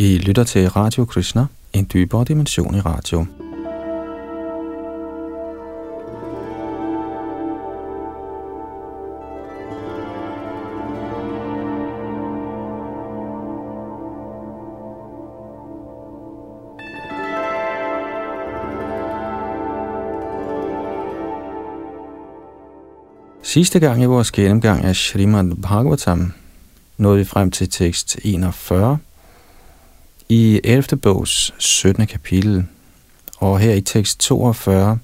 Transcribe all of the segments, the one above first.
I lytter til Radio Krishna, en dybere dimension i radio. Sidste gang i vores gennemgang af Srimad Bhagavatam nåede vi frem til tekst 41 i 11. bogs 17. kapitel. Og her i tekst 42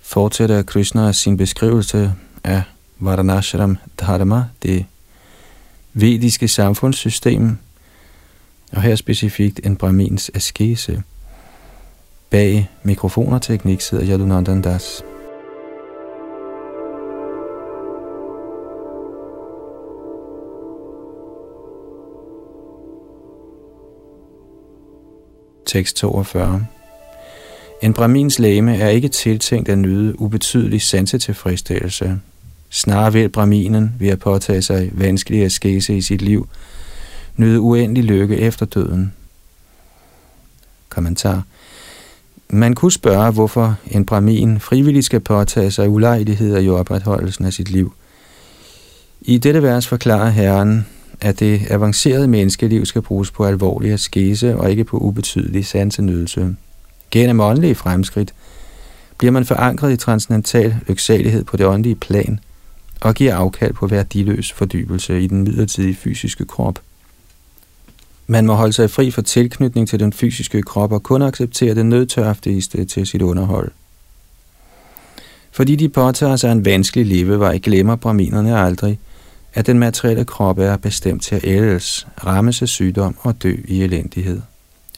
fortsætter Krishna sin beskrivelse af Varanashram Dharma, det vediske samfundssystem, og her specifikt en brahmins askese. Bag mikrofon og teknik sidder Yadunandandas. Das. Tekst 42. En bramins læme er ikke tiltænkt at nyde ubetydelig sansetilfredsstillelse. Snarere vil braminen, ved at påtage sig vanskelige askese i sit liv, nyde uendelig lykke efter døden. Kommentar. Man kunne spørge, hvorfor en brahmin frivilligt skal påtage sig ulejligheder i opretholdelsen af sit liv. I dette vers forklarer Herren, at det avancerede menneskeliv skal bruges på alvorlig askese og ikke på ubetydelig sansenydelse. Gennem åndelige fremskridt bliver man forankret i transcendental lyksalighed på det åndelige plan og giver afkald på værdiløs fordybelse i den midlertidige fysiske krop. Man må holde sig fri for tilknytning til den fysiske krop og kun acceptere det nødtørftigste til sit underhold. Fordi de påtager sig en vanskelig levevej, glemmer braminerne aldrig – at den materielle krop er bestemt til at ældes, rammes af sygdom og dø i elendighed.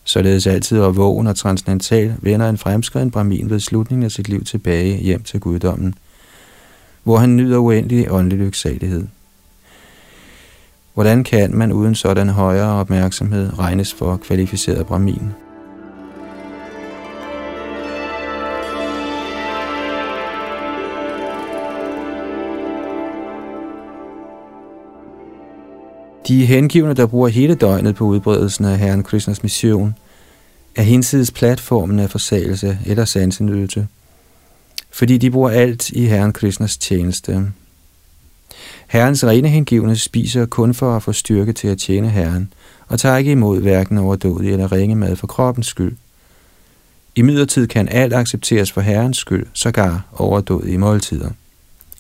Således altid og vågen og transcendental vender en fremskreden brahmin ved slutningen af sit liv tilbage hjem til guddommen, hvor han nyder uendelig åndelig lyksalighed. Hvordan kan man uden sådan højere opmærksomhed regnes for kvalificeret brahmin? De hengivne, der bruger hele døgnet på udbredelsen af Herren Krishnas mission, er hinsides platformen af forsagelse eller sansenydelse, fordi de bruger alt i Herren Krishnas tjeneste. Herrens rene hengivne spiser kun for at få styrke til at tjene Herren, og tager ikke imod hverken overdådig eller ringe mad for kroppens skyld. I midlertid kan alt accepteres for Herrens skyld, sågar overdådige måltider.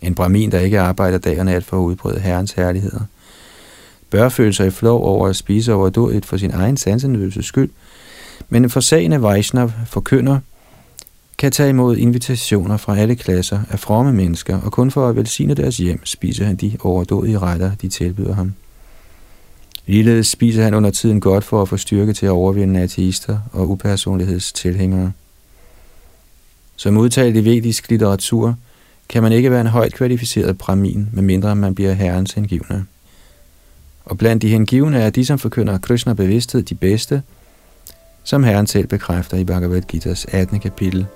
En brahmin, der ikke arbejder dag og nat for at udbrede Herrens herligheder – bør føle sig i flov over at spise overdådigt for sin egen sansenødelses skyld, men en forsagende Vaishnav forkynder kan tage imod invitationer fra alle klasser af fromme mennesker, og kun for at velsigne deres hjem, spiser han de overdådige retter, de tilbyder ham. Ligeledes spiser han under tiden godt for at få styrke til at overvinde ateister og upersonlighedstilhængere. Som udtalt i vedisk litteratur, kan man ikke være en højt kvalificeret brahmin, medmindre man bliver herrens hengivne. Og blandt de hengivne er de, som forkynder Krishna bevidsthed, de bedste, som Herren selv bekræfter i Bhagavad Gita's 18. kapitel.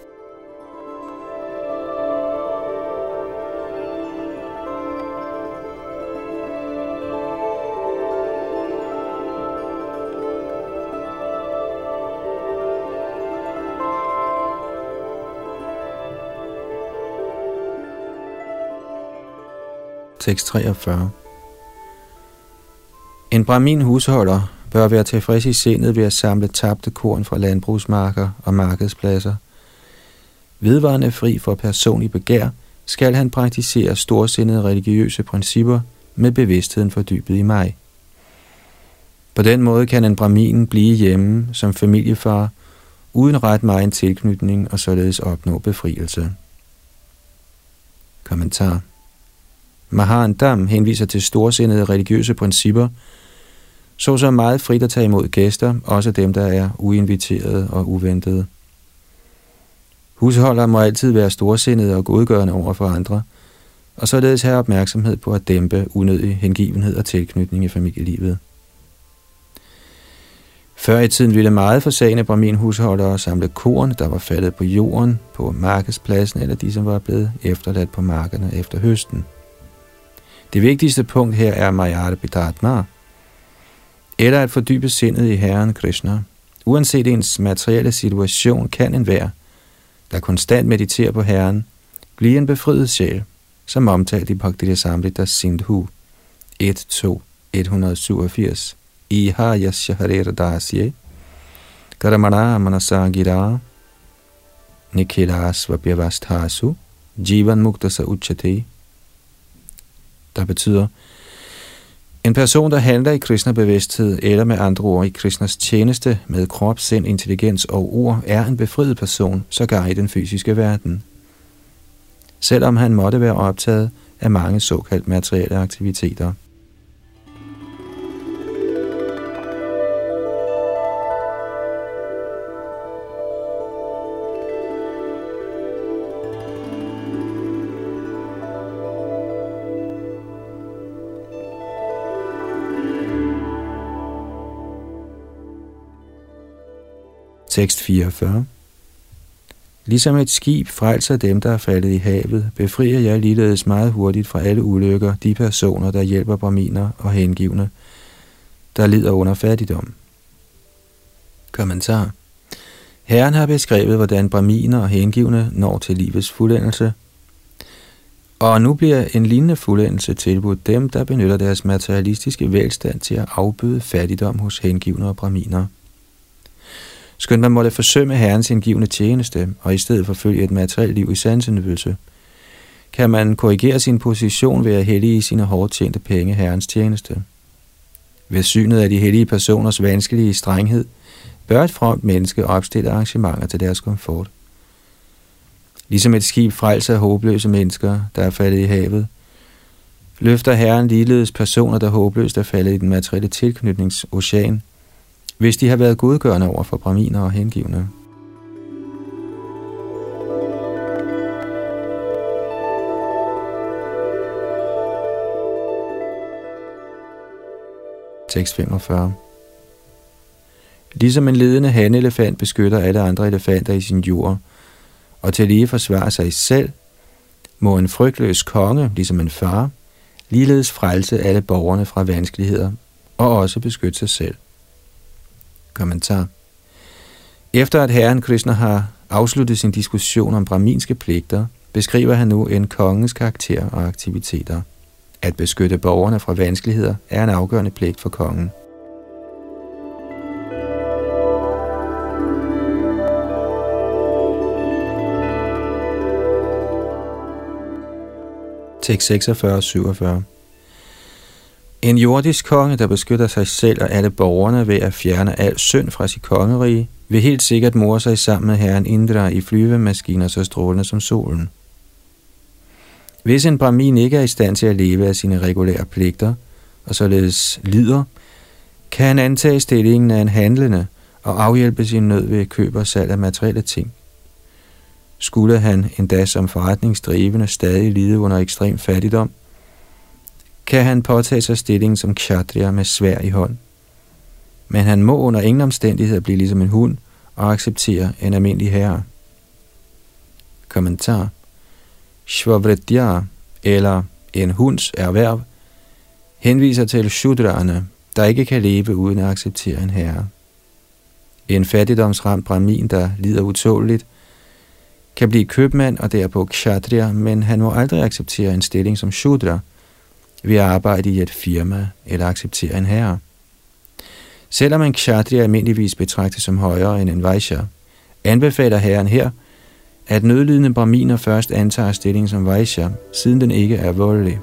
Tekst 43 en brahmin husholder bør være tilfreds i sindet ved at samle tabte korn fra landbrugsmarker og markedspladser. Vedvarende fri for personlig begær, skal han praktisere storsindede religiøse principper med bevidstheden fordybet i mig. På den måde kan en brahmin blive hjemme som familiefar, uden ret meget tilknytning og således opnå befrielse. Kommentar Mahan Dam henviser til storsindede religiøse principper, så så meget frit at tage imod gæster, også dem, der er uinviterede og uventede. Husholdere må altid være storsindede og godgørende over for andre, og således have opmærksomhed på at dæmpe unødig hengivenhed og tilknytning i familielivet. Før i tiden ville meget forsagende bramin husholdere samle korn, der var faldet på jorden, på markedspladsen eller de, som var blevet efterladt på markerne efter høsten. Det vigtigste punkt her er Majarte Bidatma, eller at fordybe sindet i Herren Krishna. Uanset ens materielle situation kan enhver, der konstant mediterer på Herren, blive en befriet sjæl, som omtalt i Bhakti Samrita Sindhu 1.2. 187. I yasya harer dasye, karamana manasa gira, nikhilas vabhyavasthasu, jivan muktasa uchate. Der betyder, en person, der handler i Krishna bevidsthed, eller med andre ord i Krishnas tjeneste med krop, sind, intelligens og ord, er en befriet person, sågar i den fysiske verden. Selvom han måtte være optaget af mange såkaldt materielle aktiviteter. 644 Ligesom et skib frelser dem, der er faldet i havet, befrier jeg ligeledes meget hurtigt fra alle ulykker de personer, der hjælper braminer og hengivne, der lider under fattigdom. Kommentar Herren har beskrevet, hvordan braminer og hengivne når til livets fuldendelse, og nu bliver en lignende fuldendelse tilbudt dem, der benytter deres materialistiske velstand til at afbøde fattigdom hos hengivne og braminer. Skønt man måtte forsømme herrens indgivende tjeneste, og i stedet forfølge et materielt liv i sansenydelse, kan man korrigere sin position ved at hellige sine hårdt tjente penge herrens tjeneste. Ved synet af de hellige personers vanskelige strenghed, bør et fromt menneske opstille arrangementer til deres komfort. Ligesom et skib frelser af håbløse mennesker, der er faldet i havet, løfter Herren ligeledes personer, der håbløst er faldet i den materielle tilknytningsocean, hvis de har været godgørende over for braminer og hengivne. Tekst 45 Ligesom en ledende hanelefant beskytter alle andre elefanter i sin jord, og til lige forsvare sig selv, må en frygtløs konge, ligesom en far, ligeledes frelse alle borgerne fra vanskeligheder, og også beskytte sig selv. Kommentar. Efter at herren Krishna har afsluttet sin diskussion om braminske pligter, beskriver han nu en kongens karakter og aktiviteter. At beskytte borgerne fra vanskeligheder er en afgørende pligt for kongen. Tekst 46 47 en jordisk konge, der beskytter sig selv og alle borgerne ved at fjerne al synd fra sit kongerige, vil helt sikkert more sig sammen med herren Indra i flyvemaskiner så strålende som solen. Hvis en brahmin ikke er i stand til at leve af sine regulære pligter, og således lider, kan han antage stillingen af en handlende og afhjælpe sin nød ved køb og salg af materielle ting. Skulle han endda som forretningsdrivende stadig lide under ekstrem fattigdom, kan han påtage sig stillingen som kshatriya med svær i hånd. Men han må under ingen omstændigheder blive ligesom en hund og acceptere en almindelig herre. Kommentar Shvavritya, eller en hunds erhverv, henviser til shudraerne, der ikke kan leve uden at acceptere en herre. En fattigdomsramt brahmin, der lider utåligt, kan blive købmand og derpå kshatriya, men han må aldrig acceptere en stilling som shudra – ved at arbejde i et firma eller acceptere en herre. Selvom en kshatriya almindeligvis betragtes som højere end en vaishya, anbefaler herren her, at nødlidende braminer først antager stilling som vaishya, siden den ikke er voldelig.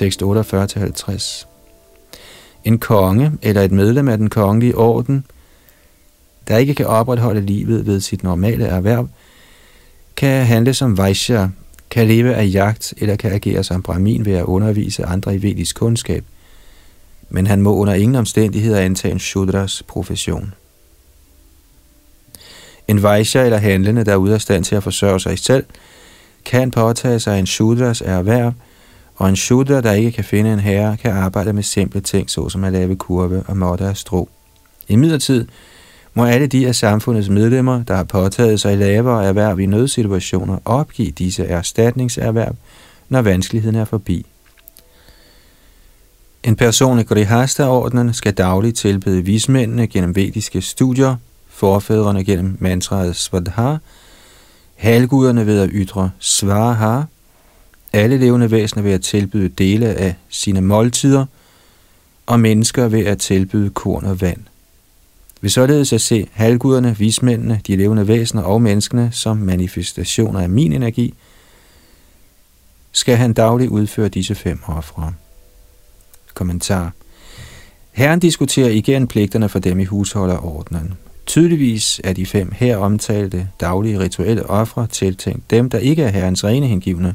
Tekst 48-50. En konge eller et medlem af den kongelige orden, der ikke kan opretholde livet ved sit normale erhverv, kan handle som Vaishya, kan leve af jagt eller kan agere som brahmin ved at undervise andre i vedisk kundskab, men han må under ingen omstændigheder antage en shudras profession. En Vaishya eller handlende, der er ude af stand til at forsørge sig selv, kan påtage sig en shudras erhverv, og en shudder, der ikke kan finde en herre, kan arbejde med simple ting, såsom at lave kurve og måtte af strå. I midlertid må alle de af samfundets medlemmer, der har påtaget sig lavere erhverv i nødsituationer, opgive disse erstatningserhverv, når vanskeligheden er forbi. En person i Grihasta-ordenen skal dagligt tilbede vismændene gennem vediske studier, forfædrene gennem mantraet Svadha, halvguderne ved at ytre Svaha, alle levende væsener ved at tilbyde dele af sine måltider, og mennesker ved at tilbyde korn og vand. Ved således at se halvguderne, vismændene, de levende væsener og menneskene som manifestationer af min energi, skal han dagligt udføre disse fem ofre. Kommentar. Herren diskuterer igen pligterne for dem i husholderordnen. Tydeligvis er de fem her omtalte daglige rituelle ofre tiltænkt dem, der ikke er herrens rene hengivne,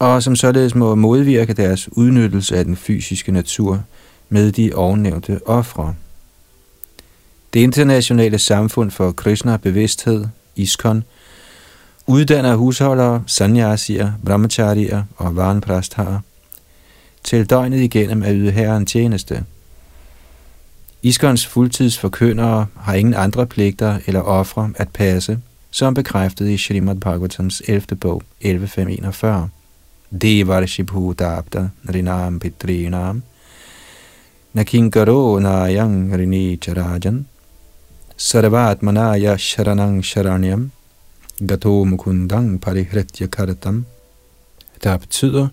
og som således må modvirke deres udnyttelse af den fysiske natur med de ovennævnte ofre. Det internationale samfund for Krishna bevidsthed, ISKCON, uddanner husholdere, sanyasier, brahmacharier og varnprastharer til døgnet igennem at yde herren tjeneste. Iskons fuldtidsforkyndere har ingen andre pligter eller ofre at passe, som bekræftet i Srimad Bhagavatams 11. bog 11.541. Devarshibhudabda rinam pitrinam nakinkaro nayang rini charajan sarvatmanaya sharanang sharanyam gato mukundang parihritya kartam. Der betyder,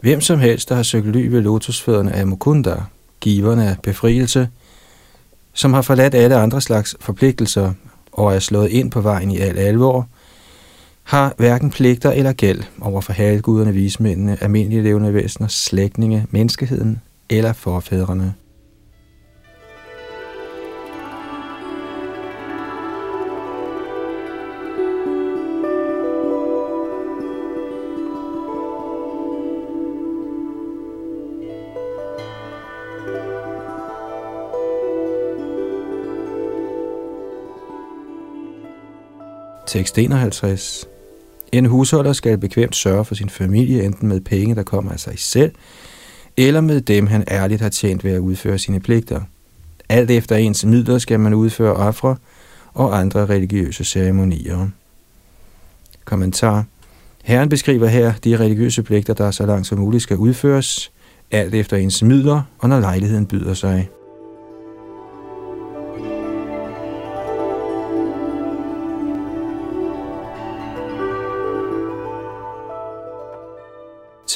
hvem som helst, der har søgt ly ved lotusfødderne af Mukunda, giverne af befrielse, som har forladt alle andre slags forpligtelser og er slået ind på vejen i al alvor, har hverken pligter eller gæld over for halvguderne, vismændene, almindelige levende væsener, slægtninge, menneskeheden eller forfædrene. Tekst 51. En husholder skal bekvemt sørge for sin familie, enten med penge, der kommer af sig selv, eller med dem, han ærligt har tjent ved at udføre sine pligter. Alt efter ens midler skal man udføre ofre og andre religiøse ceremonier. Kommentar. Herren beskriver her de religiøse pligter, der så langt som muligt skal udføres, alt efter ens midler og når lejligheden byder sig.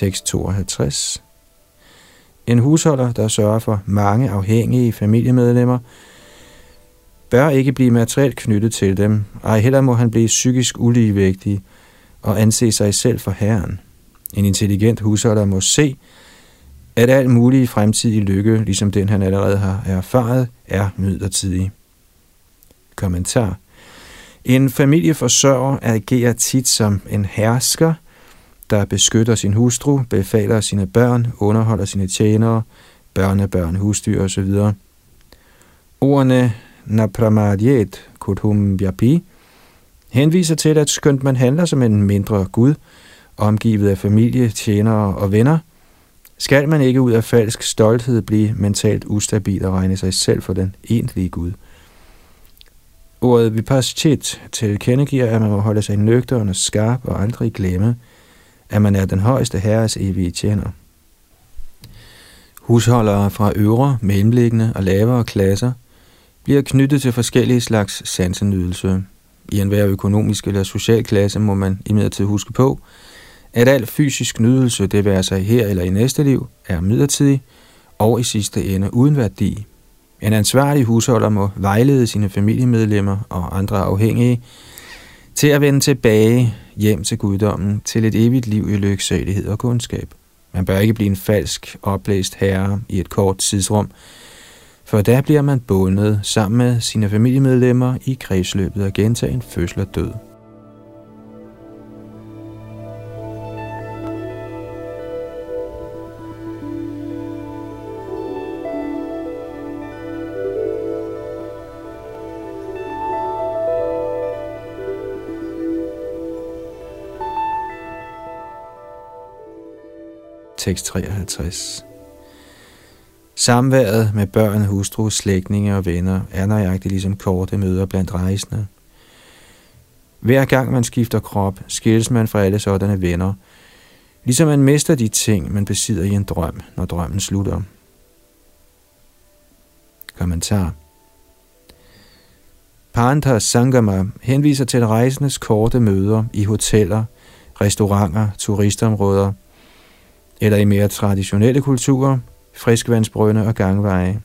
Tekst 52. En husholder, der sørger for mange afhængige familiemedlemmer, bør ikke blive materielt knyttet til dem, ej heller må han blive psykisk uligevægtig og anse sig selv for herren. En intelligent husholder må se, at al mulig fremtidig lykke, ligesom den han allerede har erfaret, er midlertidig. Kommentar. En familieforsørger agerer tit som en hersker – der beskytter sin hustru, befaler sine børn, underholder sine tjenere, børnebørn, husdyr osv. Ordene napramadjet kuthum vyapi henviser til, at skønt man handler som en mindre gud, omgivet af familie, tjenere og venner, skal man ikke ud af falsk stolthed blive mentalt ustabil og regne sig selv for den egentlige Gud. Ordet vipaschit tilkendegiver, at man må holde sig nøgteren og skarp og aldrig glemme, at man er den højeste herres evige tjener. Husholdere fra øvre, mellemliggende og lavere klasser bliver knyttet til forskellige slags sansenydelse. I enhver økonomisk eller social klasse må man imidlertid huske på, at al fysisk nydelse, det være sig her eller i næste liv, er midlertidig og i sidste ende uden værdi. En ansvarlig husholder må vejlede sine familiemedlemmer og andre afhængige til at vende tilbage hjem til guddommen, til et evigt liv i lyksalighed og kundskab. Man bør ikke blive en falsk, oplæst herre i et kort tidsrum, for der bliver man bundet sammen med sine familiemedlemmer i kredsløbet af gentagen fødsel og død. Tekst 53. Samværet med børn, hustru, slægtninge og venner er nøjagtigt ligesom korte møder blandt rejsende. Hver gang man skifter krop, skilles man fra alle sådanne venner, ligesom man mister de ting, man besidder i en drøm, når drømmen slutter. Kommentar Panta Sangama henviser til rejsendes korte møder i hoteller, restauranter, turistområder eller i mere traditionelle kulturer, friskvandsbrønde og gangveje.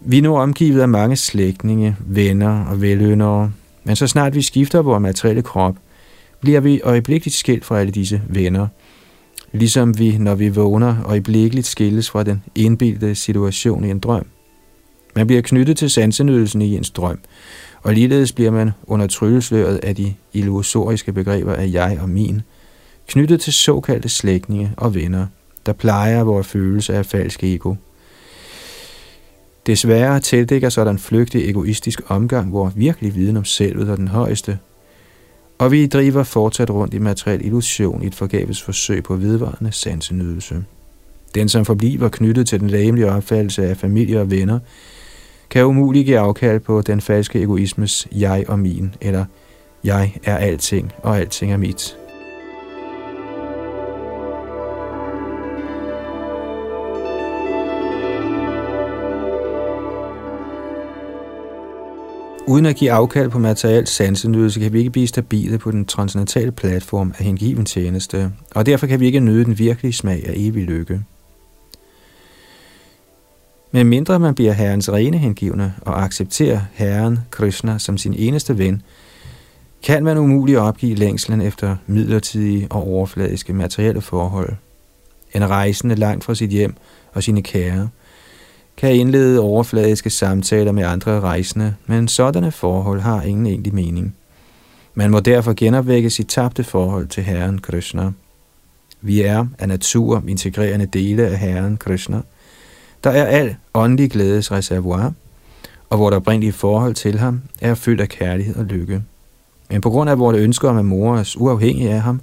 Vi er nu omgivet af mange slægtninge, venner og veløndere, men så snart vi skifter vores materielle krop, bliver vi øjeblikkeligt skilt fra alle disse venner, ligesom vi, når vi vågner, øjeblikkeligt skilles fra den indbildte situation i en drøm. Man bliver knyttet til sansenydelsen i ens drøm, og ligeledes bliver man under tryllesløret af de illusoriske begreber af jeg og min, knyttet til såkaldte slægtninge og venner, der plejer vores følelse af falsk ego. Desværre tildækker sådan flygtig egoistisk omgang hvor virkelig viden om selvet og den højeste, og vi driver fortsat rundt i materiel illusion i et forgæves forsøg på vedvarende sansenydelse. Den, som forbliver knyttet til den læmelige opfattelse af familie og venner, kan umuligt give afkald på den falske egoismes jeg og min, eller jeg er alting, og alting er mit. Uden at give afkald på materiel sansenydelse, kan vi ikke blive stabile på den transcendentale platform af hengiven tjeneste, og derfor kan vi ikke nyde den virkelige smag af evig lykke. Men mindre man bliver Herrens rene hengivne og accepterer Herren Krishna som sin eneste ven, kan man umuligt opgive længslen efter midlertidige og overfladiske materielle forhold. En rejsende langt fra sit hjem og sine kære kan indlede overfladiske samtaler med andre rejsende, men sådanne forhold har ingen egentlig mening. Man må derfor genopvække sit tabte forhold til Herren Krishna. Vi er af natur integrerende dele af Herren Krishna – der er al åndelig glædes reservoir, og vores oprindelige forhold til ham er fyldt af kærlighed og lykke. Men på grund af vores ønsker om at mor os uafhængige af ham,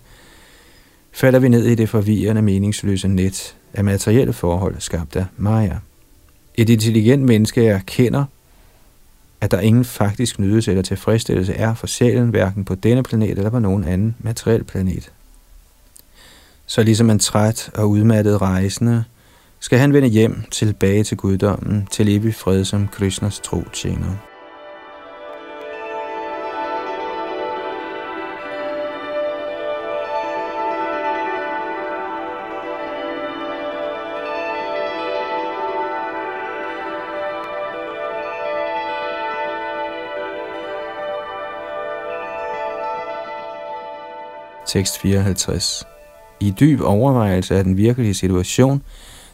falder vi ned i det forvirrende meningsløse net af materielle forhold skabt af Maya. Et intelligent menneske erkender, at der ingen faktisk nydelse eller tilfredsstillelse er for sjælen, hverken på denne planet eller på nogen anden materiel planet. Så ligesom en træt og udmattet rejsende skal han vende hjem tilbage til guddommen, til evig fred som Krishnas tro tjener. Tekst 54 I dyb overvejelse af den virkelige situation,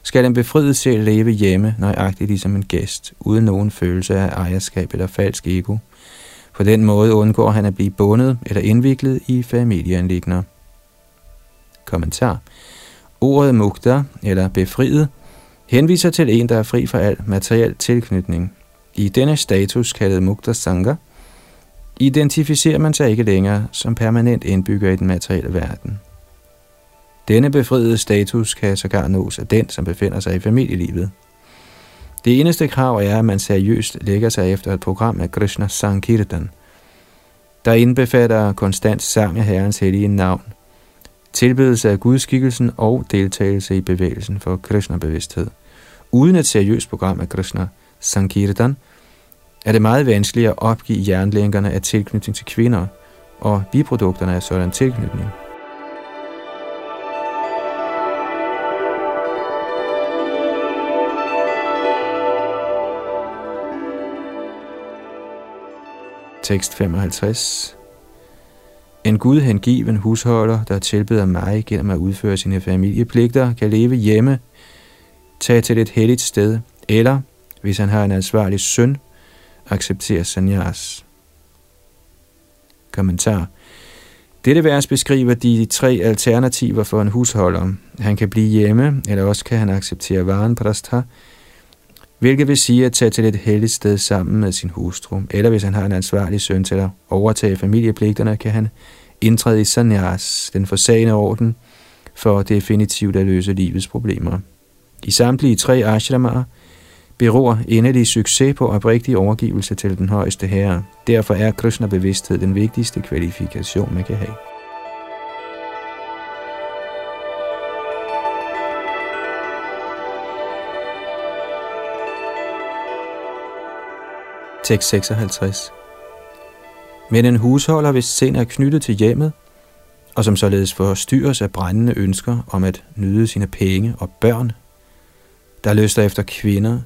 skal den befriede sjæl leve hjemme, nøjagtigt ligesom en gæst, uden nogen følelse af ejerskab eller falsk ego. På den måde undgår han at blive bundet eller indviklet i familieanlægner. Kommentar. Ordet mukta, eller befriet, henviser til en, der er fri for al materiel tilknytning. I denne status, kaldet mukta sangha, identificerer man sig ikke længere som permanent indbygger i den materielle verden. Denne befriede status kan sågar nås af den, som befinder sig i familielivet. Det eneste krav er, at man seriøst lægger sig efter et program af Krishna Sankirtan, der indbefatter konstant sang af Herrens hellige navn, tilbedelse af gudskikkelsen og deltagelse i bevægelsen for Krishna-bevidsthed. Uden et seriøst program af Krishna Sankirtan, er det meget vanskeligt at opgive jernlænkerne af tilknytning til kvinder og biprodukterne af sådan tilknytning. Tekst 55 En Gud hengiven husholder, der tilbeder mig gennem at udføre sine familiepligter, kan leve hjemme, tage til et helligt sted, eller, hvis han har en ansvarlig søn, acceptere sanyas. Kommentar dette vers beskriver de tre alternativer for en husholder. Han kan blive hjemme, eller også kan han acceptere varen prastha, hvilket vil sige at tage til et helligt sted sammen med sin hustru, eller hvis han har en ansvarlig søn til at overtage familiepligterne, kan han indtræde i sanyas, den forsagende orden, for definitivt at løse livets problemer. I samtlige tre ashramaer beror endelig succes på oprigtig overgivelse til den højeste herre. Derfor er Krishna-bevidsthed den vigtigste kvalifikation, man kan have. Tekst 56 Men en husholder, hvis sind er knyttet til hjemmet, og som således forstyrres af brændende ønsker om at nyde sine penge og børn, der lyster efter kvinder,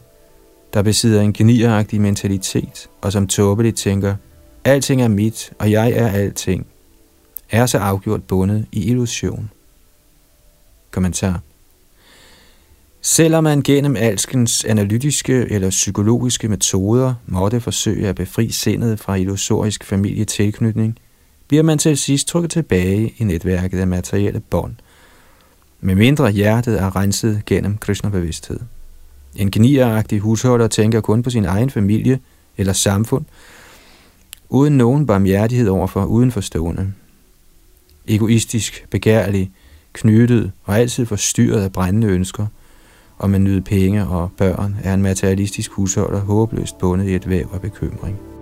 der besidder en genieragtig mentalitet, og som tåbeligt tænker, alting er mit, og jeg er alting, er så afgjort bundet i illusion. Kommentar Selvom man gennem alskens analytiske eller psykologiske metoder måtte forsøge at befri sindet fra illusorisk familietilknytning, bliver man til sidst trukket tilbage i netværket af materielle bånd, medmindre hjertet er renset gennem Krishna-bevidsthed. En genieragtig husholder tænker kun på sin egen familie eller samfund, uden nogen barmhjertighed overfor udenforstående. Egoistisk, begærlig, knyttet og altid forstyrret af brændende ønsker – og at nyde penge og børn, er en materialistisk husholder håbløst bundet i et væv af bekymring.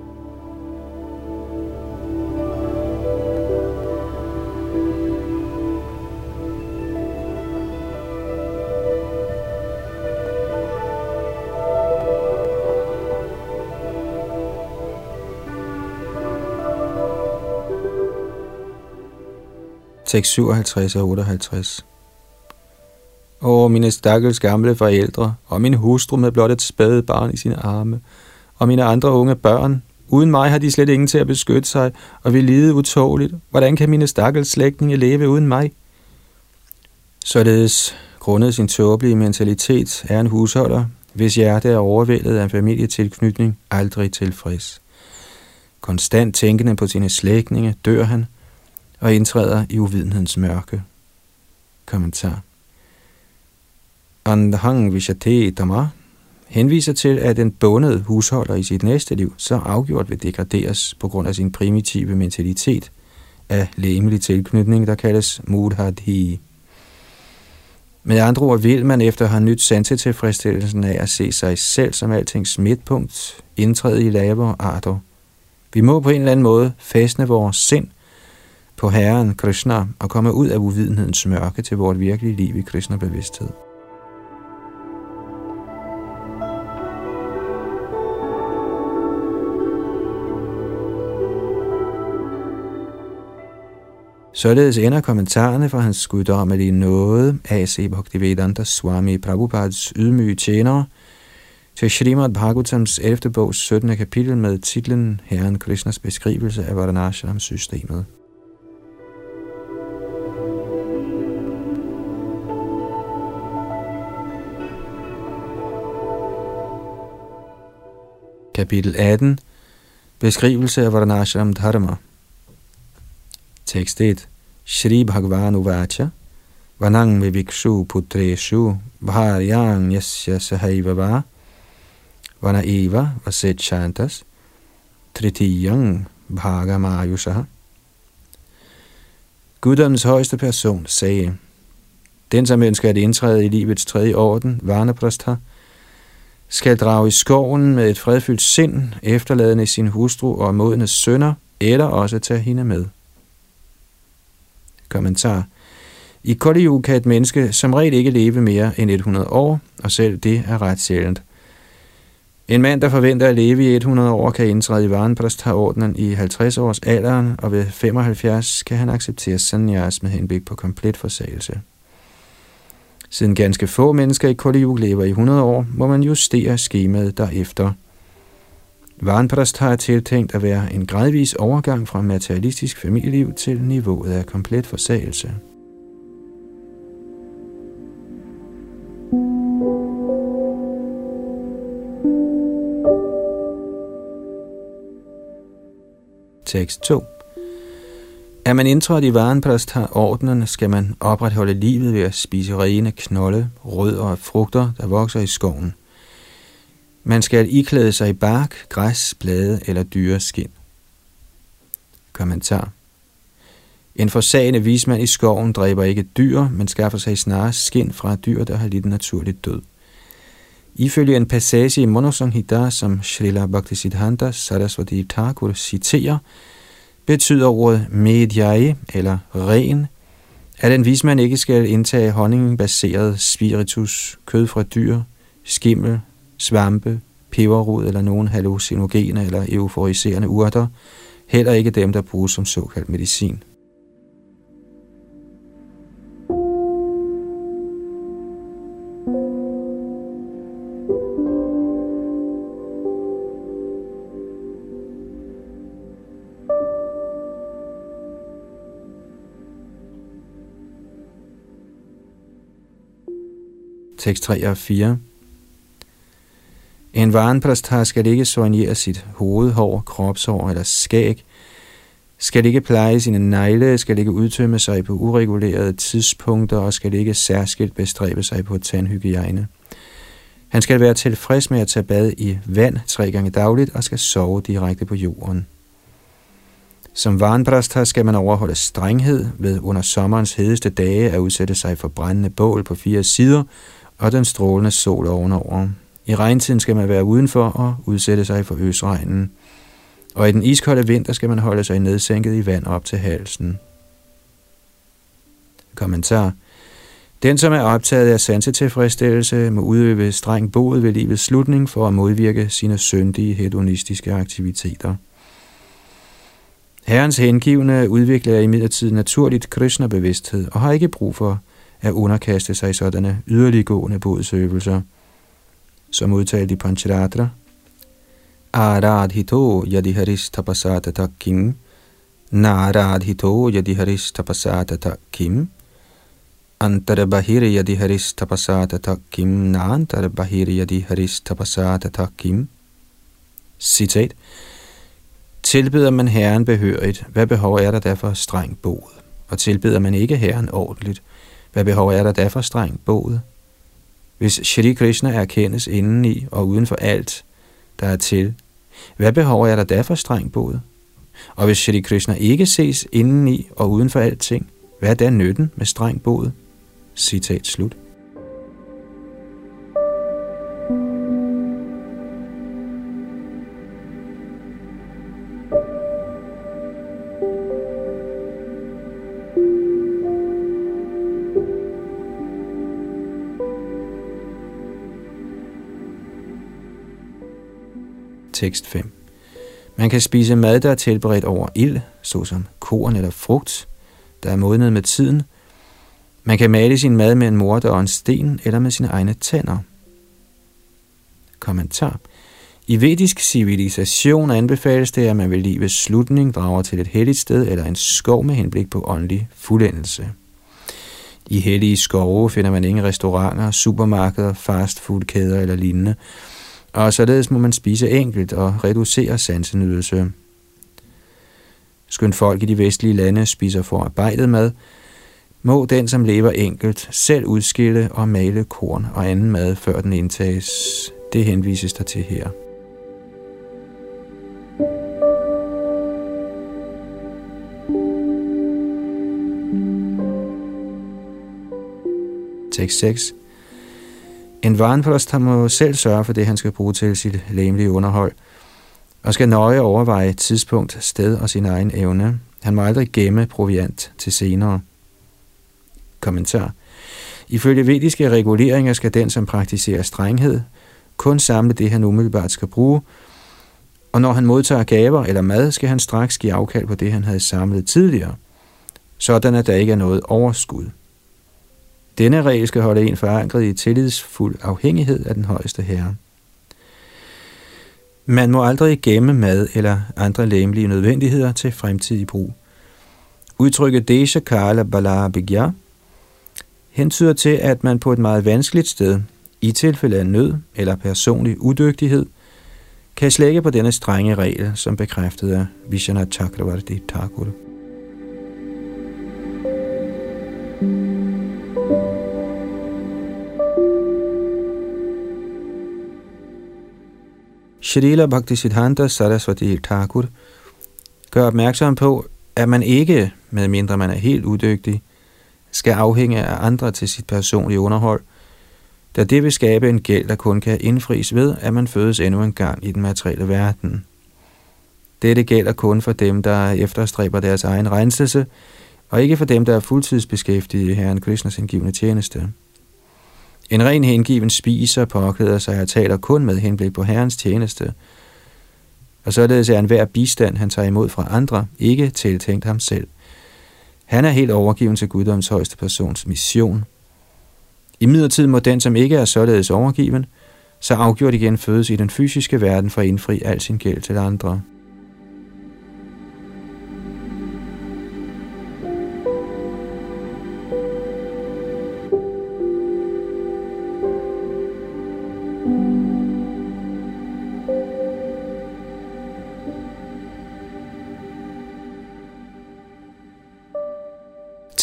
Tekst 57 og 58 Åh, mine stakkels gamle forældre, og min hustru med blot et spædet barn i sine arme, og mine andre unge børn. Uden mig har de slet ingen til at beskytte sig, og vil lide utåligt. Hvordan kan mine stakkels slægtninge leve uden mig? Således, grundet sin tåbelige mentalitet, er en husholder, hvis hjerte er overvældet af familietilknytning, aldrig tilfreds. Konstant tænkende på sine slægtninge, dør han og indtræder i uvidenhedens mørke. Kommentar Andhang Vishathetama henviser til, at en bundet husholder i sit næste liv så afgjort vil degraderes på grund af sin primitive mentalitet af læmelig tilknytning, der kaldes mudhadhi. Med andre ord vil man efter at have nyt sansetilfredsstillelsen af at se sig selv som altings midtpunkt, indtræde i lavere arter. Vi må på en eller anden måde fæstne vores sind på Herren Krishna og komme ud af uvidenhedens mørke til vores virkelige liv i Krishna-bevidsthed. Således ender kommentarerne fra hans guddommelige nåde, A.C. Bhaktivedanta Swami Prabhupads ydmyge tjenere, til Srimad Bhagavatams 11. bogs 17. kapitel med titlen Herren Krishnas beskrivelse af Vardanashram-systemet. Kapitel 18 Beskrivelse af Varnashram Dharma. Tekst 1 Shri Bhagavan Uvacha Vanang Vivikshu Putreshu. Bharyang Yasya Sahaivava Vana Eva Vaset Chantas Tritiyang Bhagamayusaha Guddommens højeste person sagde, den som ønsker at indtræde i livets tredje orden, Varnaprastha, skal drage i skoven med et fredfyldt sind, efterladende sin hustru og modne sønner, eller også tage hende med. Kommentar. I Kali kan et menneske som regel ikke leve mere end 100 år, og selv det er ret sjældent. En mand, der forventer at leve i 100 år, kan indtræde i Varenpræstaordenen i 50 års alderen, og ved 75 kan han acceptere sanyas med henblik på komplet forsagelse. Siden ganske få mennesker i Kali lever i 100 år, må man justere skemaet derefter – Varenprast har tiltænkt at være en gradvis overgang fra materialistisk familieliv til niveauet af komplet forsagelse. Tekst 2 er man indtrådt i har skal man opretholde livet ved at spise rene knolde, rødder og frugter, der vokser i skoven – man skal iklæde sig i bark, græs, blade eller dyreskin. Kommentar. En forsagende vismand i skoven dræber ikke dyr, men skaffer sig snarere skin fra dyr, der har lidt naturligt død. Ifølge en passage i Monosonghita, som Srila Bhaktisiddhanta Saraswati Thakur citerer, betyder ordet medjai, eller ren, at en vismand ikke skal indtage honningbaseret spiritus, kød fra dyr, skimmel, svampe, peberrod eller nogen hallucinogene eller euforiserende urter, heller ikke dem, der bruges som såkaldt medicin. Tekst 3 og 4. En varenprastar skal ikke soignere sit hovedhår, kropshår eller skæg, skal ikke pleje sine negle, skal ikke udtømme sig på uregulerede tidspunkter og skal ikke særskilt bestræbe sig på tandhygiejne. Han skal være tilfreds med at tage bad i vand tre gange dagligt og skal sove direkte på jorden. Som varenprastar skal man overholde strenghed ved under sommerens hedeste dage at udsætte sig for brændende bål på fire sider og den strålende sol ovenover. I regntiden skal man være udenfor og udsætte sig for øsregnen. Og i den iskolde vinter skal man holde sig nedsænket i vand op til halsen. Kommentar. Den, som er optaget af sansetilfredsstillelse, må udøve streng bod ved livets slutning for at modvirke sine syndige hedonistiske aktiviteter. Herrens hengivne udvikler imidlertid naturligt Krishna-bevidsthed og har ikke brug for at underkaste sig sådanne yderliggående bodsøvelser, som udtalt i Pancharatra. Aradhito yadiharis tapasata takim, naradhito yadiharis tapasata takim, antarabahiri yadiharis tapasata takim, naantarabahiri yadiharis tapasata takkim. Citat. Tilbeder man Herren behørigt, hvad behov er der derfor streng bod? Og tilbeder man ikke Herren ordentligt, hvad behov er der da for streng båd? Hvis Shri Krishna erkendes indeni og uden for alt, der er til, hvad behov er der da for streng båd? Og hvis Shri Krishna ikke ses indeni og uden for alting, hvad er da nytten med streng båd? Citat slut. Tekst 5. Man kan spise mad, der er tilberedt over ild, såsom korn eller frugt, der er modnet med tiden. Man kan male sin mad med en morter og en sten eller med sine egne tænder. Kommentar. I vedisk civilisation anbefales det, at man ved livets slutning drager til et helligt sted eller en skov med henblik på åndelig fuldendelse. I hellige skove finder man ingen restauranter, supermarkeder, fastfoodkæder eller lignende, og således må man spise enkelt og reducere sansenydelse. Skønt folk i de vestlige lande spiser forarbejdet mad, må den, som lever enkelt, selv udskille og male korn og anden mad, før den indtages. Det henvises der til her. Tekst 6 en varenpost må selv sørge for det, han skal bruge til sit læmelige underhold, og skal nøje overveje tidspunkt, sted og sin egen evne. Han må aldrig gemme proviant til senere. Kommentar. Ifølge vediske reguleringer skal den, som praktiserer strenghed, kun samle det, han umiddelbart skal bruge, og når han modtager gaver eller mad, skal han straks give afkald på det, han havde samlet tidligere, sådan at der ikke er noget overskud. Denne regel skal holde en forankret i tillidsfuld afhængighed af den højeste herre. Man må aldrig gemme mad eller andre læmelige nødvendigheder til fremtidig brug. Udtrykket Desha Kala Bala Bigya hentyder til, at man på et meget vanskeligt sted, i tilfælde af nød eller personlig udygtighed, kan slække på denne strenge regel, som bekræftet af Vishana Chakravarti Thakur. Shrila Bhaktisiddhanta Saraswati Thakur gør opmærksom på, at man ikke, medmindre man er helt udygtig, skal afhænge af andre til sit personlige underhold, da det vil skabe en gæld, der kun kan indfries ved, at man fødes endnu en gang i den materielle verden. Dette gælder kun for dem, der efterstræber deres egen renselse, og ikke for dem, der er fuldtidsbeskæftigede i Herren Krishnas indgivende tjeneste. En ren hengiven spiser påklæder sig og taler kun med henblik på Herrens tjeneste, og således er enhver bistand, han tager imod fra andre, ikke tiltænkt ham selv. Han er helt overgiven til Guddoms højeste persons mission. I midlertid må den, som ikke er således overgiven, så afgjort igen fødes i den fysiske verden for at indfri al sin gæld til andre.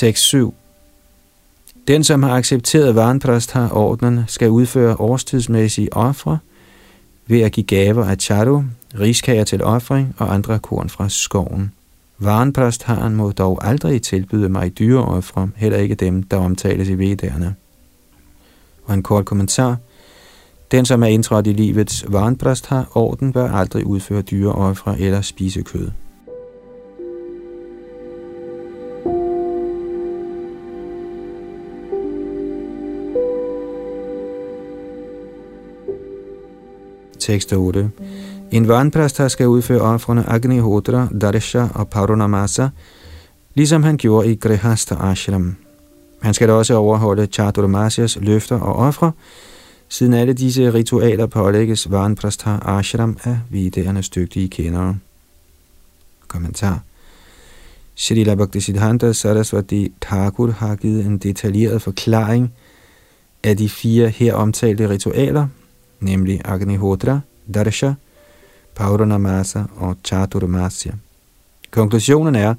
Tekst 7. Den, som har accepteret har ordnen skal udføre årstidsmæssige ofre ved at give gaver af charu, riskager til ofring og andre korn fra skoven. Varenprastharen må dog aldrig tilbyde mig dyreofre, heller ikke dem, der omtales i vedderne. Og en kort kommentar. Den, som er indtrådt i livets varenprasthar orden, bør aldrig udføre dyreofre eller spise kød. Tekst 8. En vandpræster skal udføre offrene Agnihotra, Darsha og Parunamasa, ligesom han gjorde i Grihasta Ashram. Han skal da også overholde Chaturmasias løfter og ofre, siden alle disse ritualer pålægges Vanprastha Ashram af viderenes dygtige kendere. Kommentar Srila Bhaktisiddhanta Saraswati Thakur har givet en detaljeret forklaring af de fire her omtalte ritualer, nemlig Agnihotra, Darsha, Pauranamasa og Chaturmasya. Konklusionen er,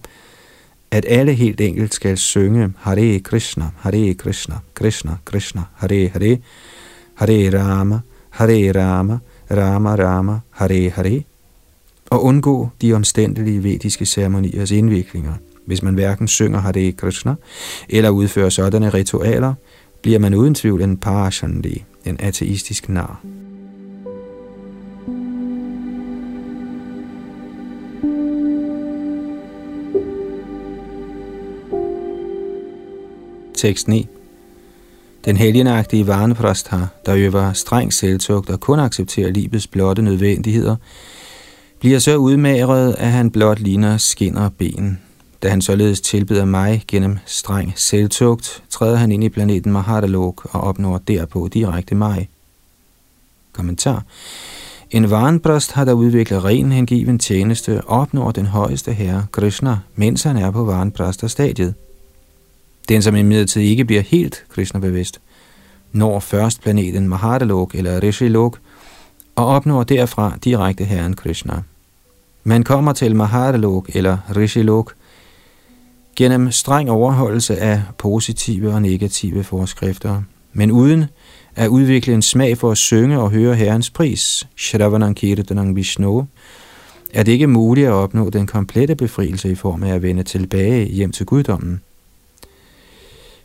at alle helt enkelt skal synge Hare Krishna, Hare Krishna, Krishna Krishna, Hare Hare, Hare Rama, Hare Rama, Rama Rama, Hare Hare, og undgå de omstændelige vediske ceremoniers indviklinger. Hvis man hverken synger Hare Krishna eller udfører sådanne ritualer, bliver man uden tvivl en parashandi, en ateistisk nar. Tekst 9. Den helgenagtige har, der øver streng selvtugt og kun accepterer livets blotte nødvendigheder, bliver så udmagret, at han blot ligner skinner og ben. Da han således tilbeder mig gennem streng selvtugt, træder han ind i planeten Mahadalok og opnår derpå direkte mig. Kommentar. En varenpræst har der udviklet ren hengiven tjeneste og opnår den højeste herre, Krishna, mens han er på varenpræsterstadiet. Den, som imidlertid ikke bliver helt Krishna-bevidst, når først planeten Mahadalok eller Rishilok og opnår derfra direkte herren Krishna. Man kommer til Mahadalok eller Rishilok gennem streng overholdelse af positive og negative forskrifter, men uden at udvikle en smag for at synge og høre Herrens pris, Shravanam Vishnu, er det ikke muligt at opnå den komplette befrielse i form af at vende tilbage hjem til guddommen.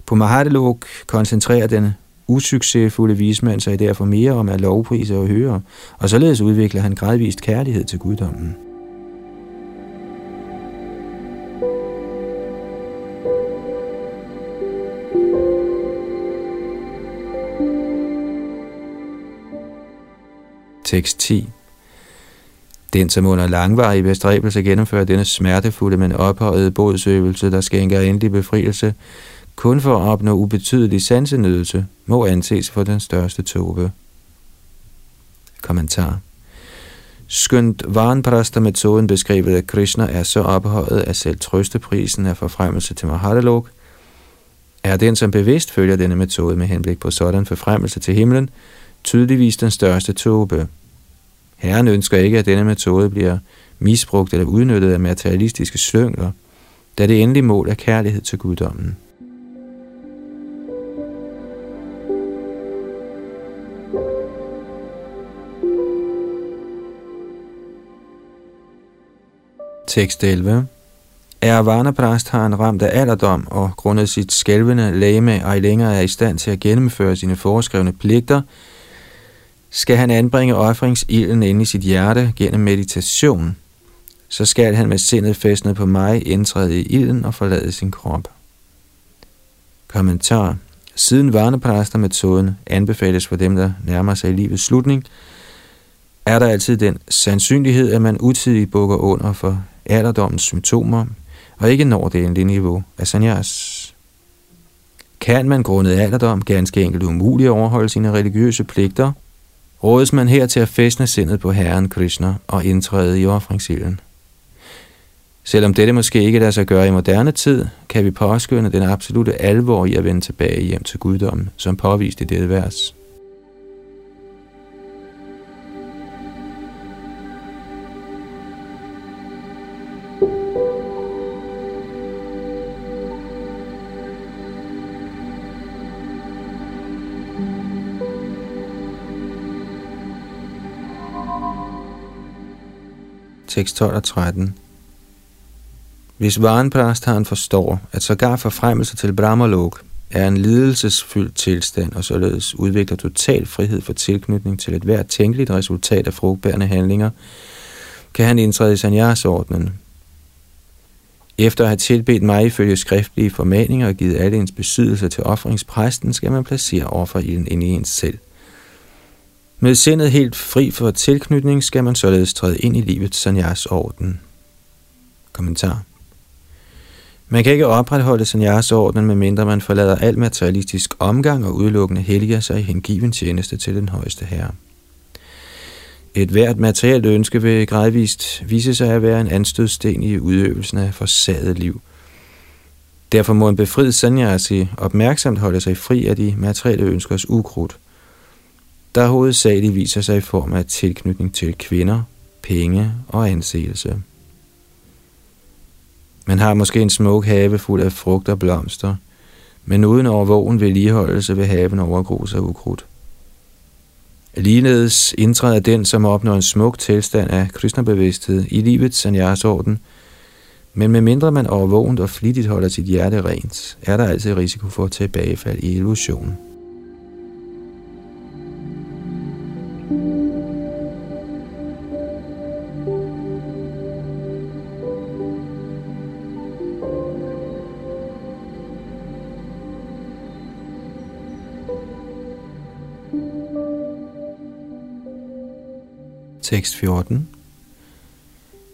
På Mahadalok koncentrerer den usuccesfulde vismand sig derfor mere om at lovprise og høre, og således udvikler han gradvist kærlighed til guddommen. 6.10. den, som under langvarig bestræbelse gennemfører denne smertefulde, men ophøjede bodsøvelse, der skænker endelig befrielse, kun for at opnå ubetydelig sansenydelse, må anses for den største tobe. Kommentar Skønt varenpræster-metoden beskrevet af Krishna er så ophøjet, at selv trøsteprisen af forfremmelse til Mahadalok, er den, som bevidst følger denne metode med henblik på sådan forfremmelse til himlen, tydeligvis den største tobe. Herren ønsker ikke, at denne metode bliver misbrugt eller udnyttet af materialistiske slyngler, da det endelige mål er kærlighed til guddommen. Tekst 11. Er Varnaprast har en ramt af alderdom og grundet sit skælvende lame ej længere er i stand til at gennemføre sine foreskrevne pligter, skal han anbringe offringsilden inde i sit hjerte gennem meditation. Så skal han med sindet fæstnet på mig indtræde i ilden og forlade sin krop. Kommentar Siden varnepræster-metoden anbefales for dem, der nærmer sig livets slutning, er der altid den sandsynlighed, at man utidigt bukker under for alderdommens symptomer, og ikke når det endelige niveau af sanyas. Kan man grundet alderdom ganske enkelt umuligt overholde sine religiøse pligter, rådes man her til at fæstne sindet på Herren Krishna og indtræde i offringsilden. Selvom dette måske ikke lader sig gøre i moderne tid, kan vi påskynde den absolute alvor i at vende tilbage hjem til guddommen, som påvist i dette vers. Tekst 12 og 13 hvis han forstår, at sågar forfremmelse til Brahmalok er en lidelsesfyldt tilstand og således udvikler total frihed for tilknytning til et hvert tænkeligt resultat af frugtbærende handlinger, kan han indtræde i sanyasordnen. Efter at have tilbedt mig ifølge skriftlige formaninger og givet alle ens besiddelser til offringspræsten, skal man placere offerilden ind i ens selv. Med sindet helt fri for tilknytning skal man således træde ind i livets sanyasorden. Kommentar man kan ikke opretholde sanyasordenen, medmindre man forlader al materialistisk omgang og udelukkende helliger sig i hengiven tjeneste til den højeste herre. Et hvert materielt ønske vil gradvist vise sig at være en anstødsten i udøvelsen af forsaget liv. Derfor må en befriet sanyasi opmærksomt holde sig fri af de materielle ønskers ukrudt, der hovedsageligt viser sig i form af tilknytning til kvinder, penge og anseelse. Man har måske en smuk have fuld af frugt og blomster, men uden overvågen vedligeholdelse vil haven overgro sig ukrudt. Ligeledes indtræder den, som opnår en smuk tilstand af kristnebevidsthed i livets sanyasorden, men medmindre man overvågent og flittigt holder sit hjerte rent, er der altid risiko for tilbagefald i illusionen. Tekst 14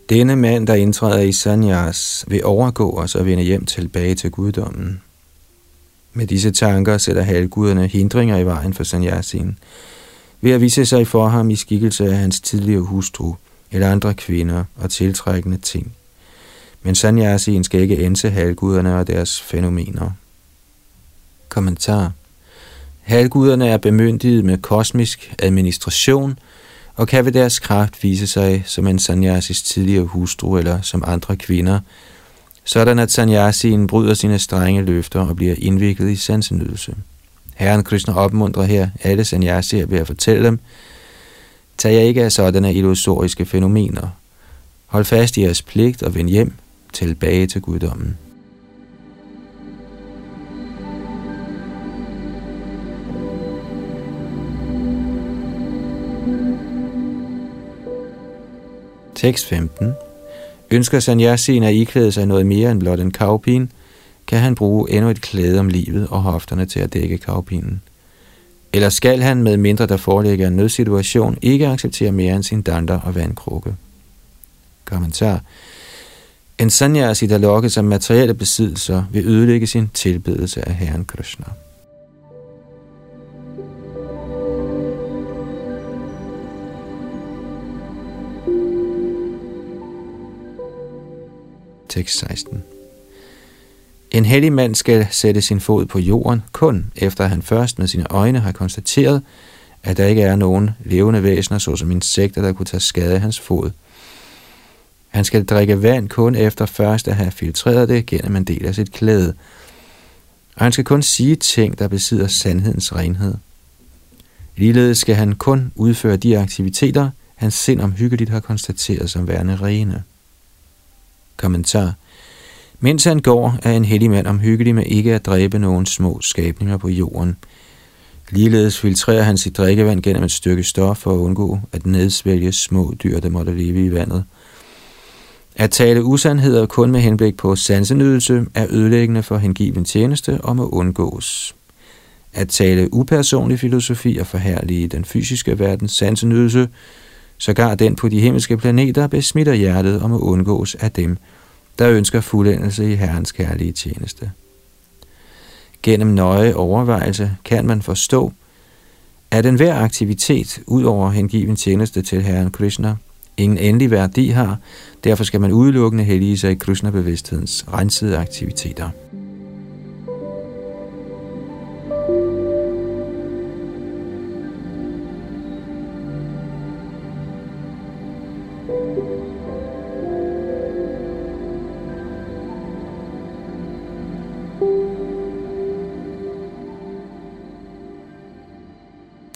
Denne mand, der indtræder i sanyas, vil overgå os og vende hjem tilbage til guddommen. Med disse tanker sætter halvguderne hindringer i vejen for sanyasin, ved at vise sig for ham i skikkelse af hans tidligere hustru eller andre kvinder og tiltrækkende ting. Men sanyasin skal ikke ense halvguderne og deres fænomener. Kommentar Halvguderne er bemyndiget med kosmisk administration – og kan ved deres kraft vise sig som en sannyasis tidligere hustru eller som andre kvinder, sådan at sanyasien bryder sine strenge løfter og bliver indviklet i sansenydelse. Herren Krishna opmuntrer her alle sanyasier ved at fortælle dem, tag jer ikke af sådanne illusoriske fænomener. Hold fast i jeres pligt og vend hjem tilbage til guddommen. Tekst 15. Ønsker sanyasien at iklæde sig noget mere end blot en kavpin, kan han bruge endnu et klæde om livet og hofterne til at dække kavpinen. Eller skal han, med mindre der foreligger en nødsituation, ikke acceptere mere end sin dander og vandkrukke? Kommentar. En sanyasi, der lokkes af materielle besiddelser, vil ødelægge sin tilbedelse af Herren Krishna. Tekst 16. En hellig mand skal sætte sin fod på jorden kun efter han først med sine øjne har konstateret, at der ikke er nogen levende væsener, såsom insekter, der kunne tage skade af hans fod. Han skal drikke vand kun efter først at have filtreret det gennem en del af sit klæde. Og han skal kun sige ting, der besidder sandhedens renhed. Ligeledes skal han kun udføre de aktiviteter, hans sind omhyggeligt har konstateret som værende rene. Kommentar. Mens han går, er en hellig mand omhyggelig med ikke at dræbe nogen små skabninger på jorden. Ligeledes filtrerer han sit drikkevand gennem et stykke stof for at undgå at nedsvælge små dyr, der måtte leve i vandet. At tale usandheder kun med henblik på sansenydelse er ødelæggende for hengiven tjeneste og må undgås. At tale upersonlig filosofi og forhærlige den fysiske verdens sansenydelse, sågar den på de himmelske planeter, besmitter hjertet og må undgås af dem, der ønsker fuldendelse i Herrens kærlige tjeneste. Gennem nøje overvejelse kan man forstå, at enhver aktivitet ud over hengiven tjeneste til Herren Krishna ingen endelig værdi har, derfor skal man udelukkende hellige sig i Krishna-bevidsthedens rensede aktiviteter.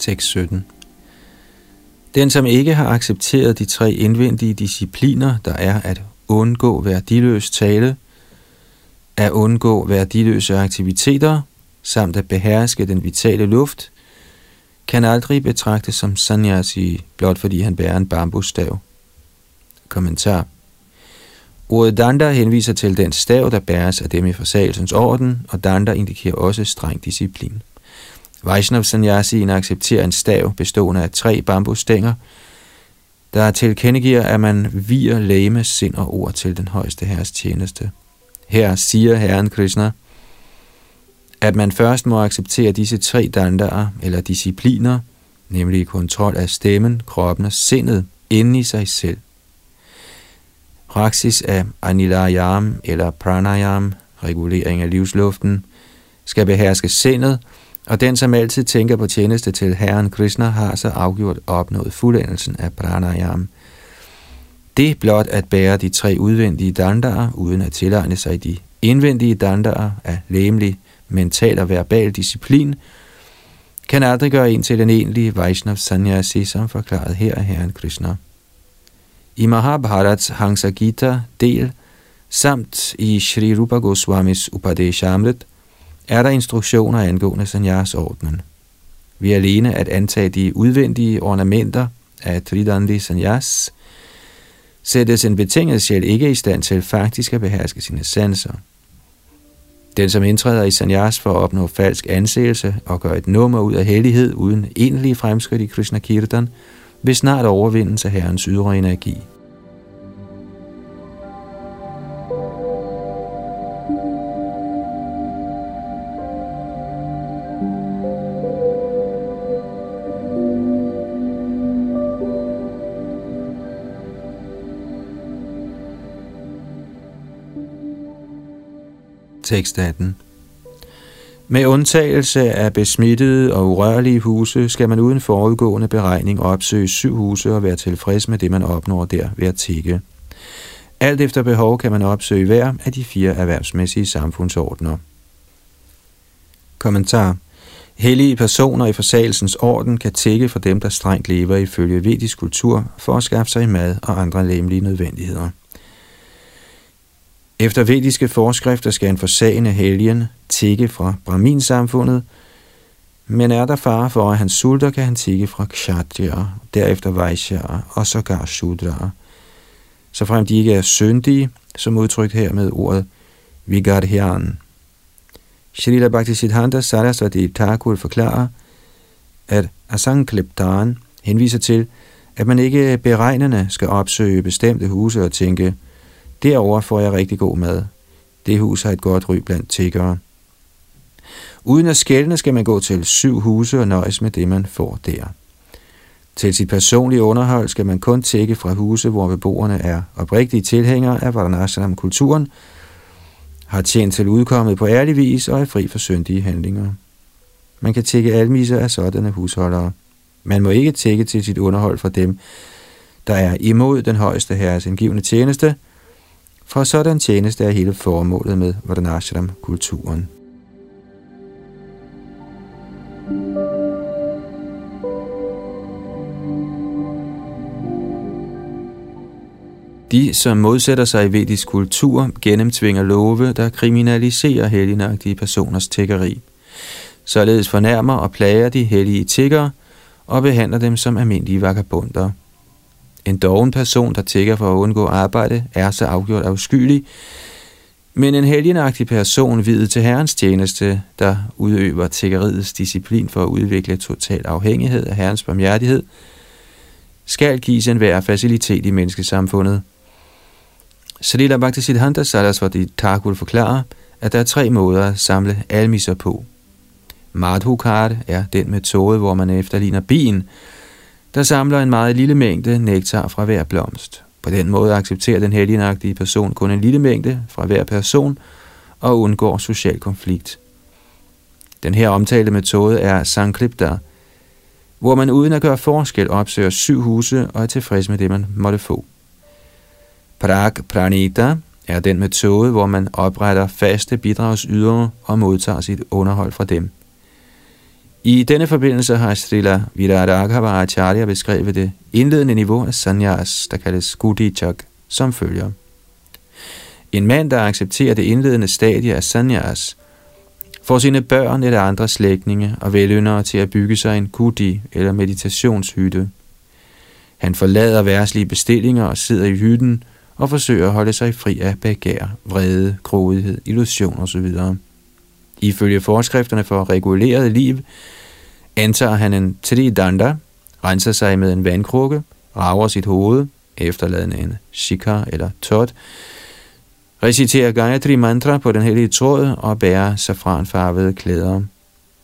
Tekst 17 den, som ikke har accepteret de tre indvendige discipliner, der er at undgå værdiløs tale, at undgå værdiløse aktiviteter, samt at beherske den vitale luft, kan aldrig betragtes som sannyasi, blot fordi han bærer en bambusstav. Kommentar Ordet danda henviser til den stav, der bæres af dem i forsagelsens orden, og danda indikerer også streng disciplin. Vaishnav Sanyasin accepterer en stav bestående af tre bambusstænger, der tilkendegiver, at man virer læme, sind og ord til den højeste herres tjeneste. Her siger Herren Krishna, at man først må acceptere disse tre dandarer eller discipliner, nemlig kontrol af stemmen, kroppen og sindet, inde i sig selv. Praksis af anilayam eller pranayam, regulering af livsluften, skal beherske sindet, og den, som altid tænker på tjeneste til Herren Krishna, har så afgjort opnået fuldendelsen af pranayam. Det blot at bære de tre udvendige dandarer, uden at tilegne sig de indvendige dandarer af læmelig, mental og verbal disciplin, kan aldrig gøre en til den egentlige Vaishnav Sanyasi, som forklaret her af Herren Krishna. I Mahabharats Hansa Gita del, samt i Sri Rupa Goswamis Upadeshamrit, er der instruktioner angående sanyas-ordnen. Vi er alene at antage de udvendige ornamenter af Tridandi Sanyas, sættes en betinget sjæl ikke i stand til faktisk at beherske sine sanser. Den, som indtræder i sanyas for at opnå falsk anseelse og gør et nummer ud af hellighed uden egentlig fremskridt i Krishna Kirtan, vil snart overvindes af Herrens ydre energi – Tekst 18. Med undtagelse af besmittede og urørlige huse, skal man uden forudgående beregning opsøge syv huse og være tilfreds med det, man opnår der ved at tikke. Alt efter behov kan man opsøge hver af de fire erhvervsmæssige samfundsordner. Kommentar. Hellige personer i forsagelsens orden kan tække for dem, der strengt lever ifølge vedisk kultur, for at skaffe sig mad og andre lemlige nødvendigheder. Efter vediske forskrifter skal en forsagende helgen tikke fra Brahmin-samfundet, men er der fare for, at han sulter, kan han tikke fra Kshatriya, derefter Vaishya og sågar Shudra. Så frem de ikke er syndige, som udtrykt her med ordet Vigadhyan. Shrila Bhaktisiddhanta Saraswati Thakur forklarer, at Asankliptan henviser til, at man ikke beregnende skal opsøge bestemte huse og tænke – Derover får jeg rigtig god mad. Det hus har et godt ry blandt tiggere. Uden at skældne skal man gå til syv huse og nøjes med det, man får der. Til sit personlige underhold skal man kun tække fra huse, hvor beboerne er oprigtige tilhængere af Varnashram-kulturen, har tjent til udkommet på ærlig vis og er fri for syndige handlinger. Man kan tække almiser af sådanne husholdere. Man må ikke tække til sit underhold fra dem, der er imod den højeste herres indgivende tjeneste – for sådan tjeneste er hele formålet med Varnashram-kulturen. De, som modsætter sig vedisk kultur, gennemtvinger love, der kriminaliserer helgenagtige personers tiggeri. Således fornærmer og plager de hellige tiggere og behandler dem som almindelige vagabunder. En doven person, der tigger for at undgå arbejde, er så afgjort afskyelig, men en helgenagtig person videt til Herrens tjeneste, der udøver tiggeriets disciplin for at udvikle total afhængighed af Herrens barmhjertighed, skal gives en hver facilitet i menneskesamfundet. Srila Bhaktisiddhanta Saraswati Thakur forklarer, at der er tre måder at samle almiser på. Madhukart er den metode, hvor man efterligner bien, der samler en meget lille mængde nektar fra hver blomst. På den måde accepterer den helgenagtige person kun en lille mængde fra hver person og undgår social konflikt. Den her omtalte metode er Sankripta, hvor man uden at gøre forskel opsøger syv huse og er tilfreds med det, man måtte få. Prag Pranita er den metode, hvor man opretter faste bidragsydere og modtager sit underhold fra dem. I denne forbindelse har Srila Viraraghava Acharya beskrevet det indledende niveau af sanyas, der kaldes Gudichak, som følger. En mand, der accepterer det indledende stadie af sanyas, får sine børn eller andre slægtninge og veløndere til at bygge sig en gudi eller meditationshytte. Han forlader værslige bestillinger og sidder i hytten og forsøger at holde sig fri af begær, vrede, grådighed, illusion osv. Ifølge forskrifterne for reguleret liv, antager han en tridanda, renser sig med en vandkrukke, rager sit hoved, efterladende en shikha eller tot, reciterer Gayatri mantra på den hellige tråd og bærer safranfarvede klæder.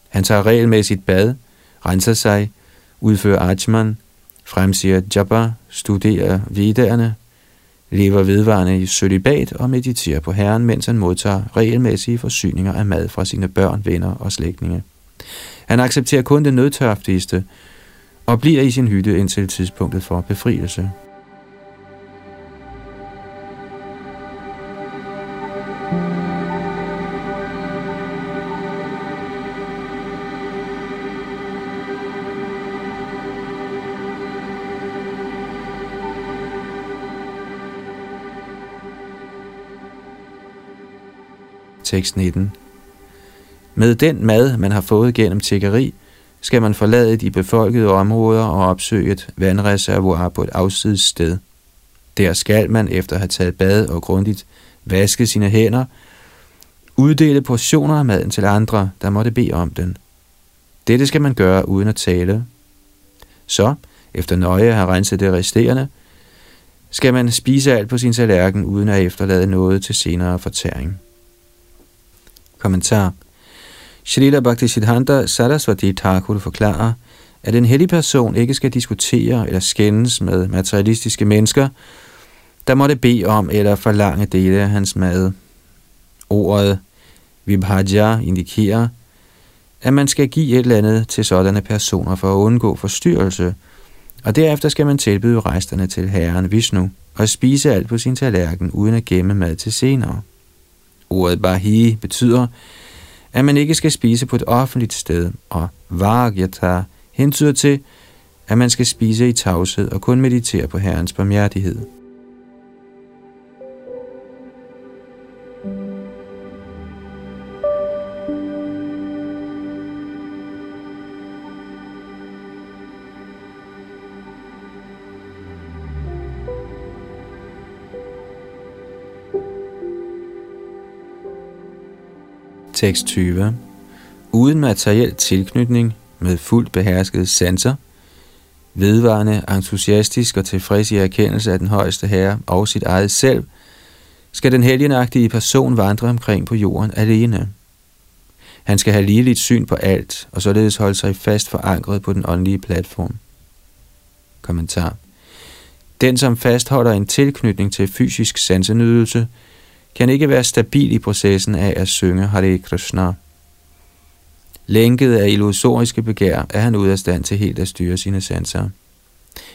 Han tager regelmæssigt bad, renser sig, udfører ajman, fremsiger japa, studerer vidderne, lever vedvarende i sølibat og mediterer på Herren, mens han modtager regelmæssige forsyninger af mad fra sine børn, venner og slægtninge. Han accepterer kun det nødtørftigste og bliver i sin hytte indtil tidspunktet for befrielse. Tekst 19 med den mad, man har fået gennem tiggeri, skal man forlade de befolkede områder og opsøge et vandreservoir på et afsides sted. Der skal man, efter at have taget bad og grundigt vaske sine hænder, uddele portioner af maden til andre, der måtte bede om den. Dette skal man gøre uden at tale. Så, efter nøje at have renset det resterende, skal man spise alt på sin tallerken uden at efterlade noget til senere fortæring. Kommentar Shrila Bhaktisiddhanta Saraswati Thakur forklarer, at en hellig person ikke skal diskutere eller skændes med materialistiske mennesker, der måtte bede om eller forlange dele af hans mad. Ordet vibhaja indikerer, at man skal give et eller andet til sådanne personer for at undgå forstyrrelse, og derefter skal man tilbyde resterne til herren Vishnu og spise alt på sin tallerken uden at gemme mad til senere. Ordet bahi betyder, at man ikke skal spise på et offentligt sted, og vagyata hentyder til, at man skal spise i tavshed og kun meditere på Herrens barmhjertighed. Tekst 20. Uden materiel tilknytning med fuldt beherskede sanser, vedvarende, entusiastisk og tilfreds i erkendelse af den højeste herre og sit eget selv, skal den helgenagtige person vandre omkring på jorden alene. Han skal have ligeligt syn på alt, og således holde sig fast forankret på den åndelige platform. Kommentar. Den, som fastholder en tilknytning til fysisk sansenydelse, kan ikke være stabil i processen af at synge Hare Krishna. Lænket af illusoriske begær er han ude af stand til helt at styre sine sanser.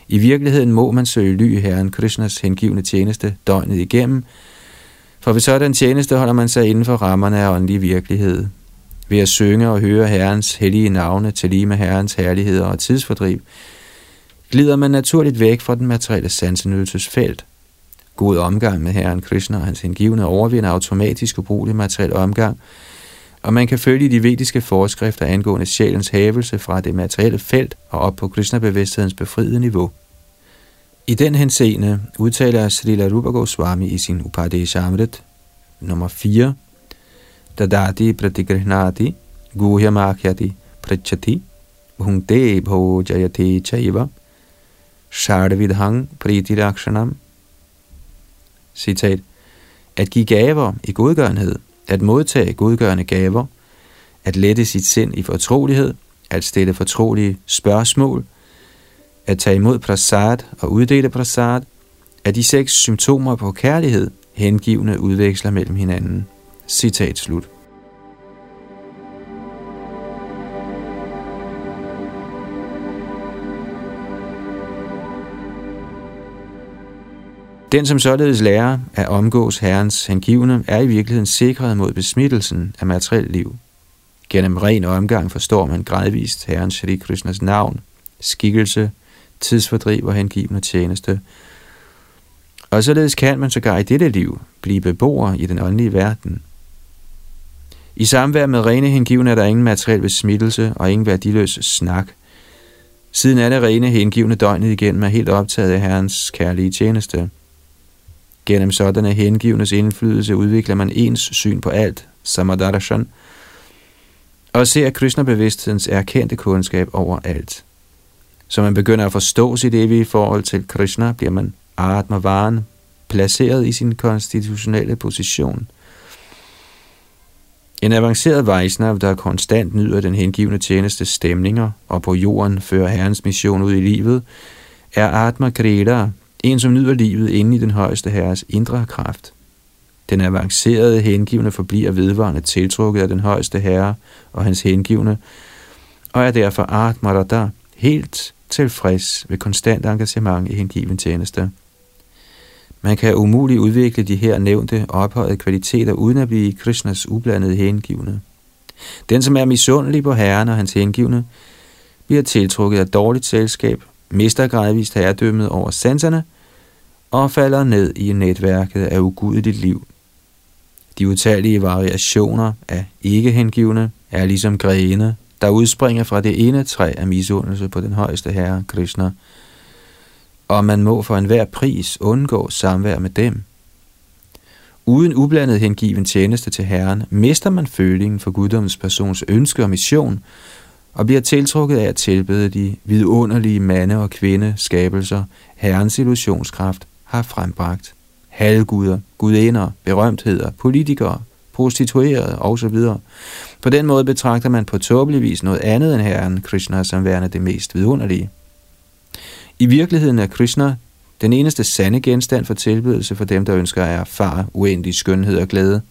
I virkeligheden må man søge ly i Herren Krishnas hengivne tjeneste døgnet igennem, for ved sådan tjeneste holder man sig inden for rammerne af åndelig virkelighed. Ved at synge og høre Herrens hellige navne til lige med Herrens herligheder og tidsfordriv, glider man naturligt væk fra den materielle sansenydelsesfelt – God omgang med Herren Krishna og hans hengivne overvinder automatisk ubrugelig materiel omgang, og man kan følge de vediske forskrifter angående sjælens havelse fra det materielle felt og op på Krishna-bevidsthedens befriede niveau. I den henseende udtaler Srila Rupa Goswami i sin Upadeshamrit nummer 4, Dadati pratigrihnati guhyamakhyati prachati bhungte bhojayati chaiva shardvidhang pritirakshanam. Citat. At give gaver i godgørenhed, at modtage godgørende gaver, at lette sit sind i fortrolighed, at stille fortrolige spørgsmål, at tage imod prasad og uddele prasad, er de seks symptomer på kærlighed, hengivende udveksler mellem hinanden. Citat slut. Den, som således lærer at omgås Herrens hengivne, er i virkeligheden sikret mod besmittelsen af materiel liv. Gennem ren omgang forstår man gradvist Herrens Shri Krishnas navn, skikkelse, tidsfordriv og hengivende tjeneste. Og således kan man sågar i dette liv blive beboer i den åndelige verden. I samvær med rene hengivne er der ingen materiel besmittelse og ingen værdiløs snak. Siden er det rene hengivne døgnet igen er helt optaget af Herrens kærlige tjeneste. Gennem sådanne hengivnes indflydelse udvikler man ens syn på alt, samadarshan, og ser Krishna-bevidsthedens erkendte kundskab over alt. Så man begynder at forstå sit evige forhold til Krishna, bliver man Atmavan, placeret i sin konstitutionelle position. En avanceret Vaisnav, der konstant nyder den hengivne tjeneste stemninger og på jorden fører Herrens mission ud i livet, er Atma Kreda, en, som nyder livet inde i den højeste herres indre kraft. Den avancerede hengivne forbliver vedvarende tiltrukket af den højeste herre og hans hengivne, og er derfor Art Marada helt tilfreds ved konstant engagement i hengiven tjeneste. Man kan umuligt udvikle de her nævnte ophøjede kvaliteter uden at blive Krishnas ublandede hengivne. Den, som er misundelig på herren og hans hengivne, bliver tiltrukket af dårligt selskab mister gradvist herredømmet over sanserne og falder ned i netværket af ugudeligt liv. De utallige variationer af ikke-hengivne er ligesom grene, der udspringer fra det ene træ af misundelse på den højeste herre, Krishna, og man må for enhver pris undgå samvær med dem. Uden ublandet hengiven tjeneste til Herren, mister man følingen for guddommens persons ønske og mission, og bliver tiltrukket af at tilbede de vidunderlige mande- og kvinde skabelser, Herrens illusionskraft har frembragt. Halvguder, gudinder, berømtheder, politikere, prostituerede osv. På den måde betragter man på tåbelig vis noget andet end Herren Krishna som værende det mest vidunderlige. I virkeligheden er Krishna den eneste sande genstand for tilbedelse for dem, der ønsker at erfare uendelig skønhed og glæde.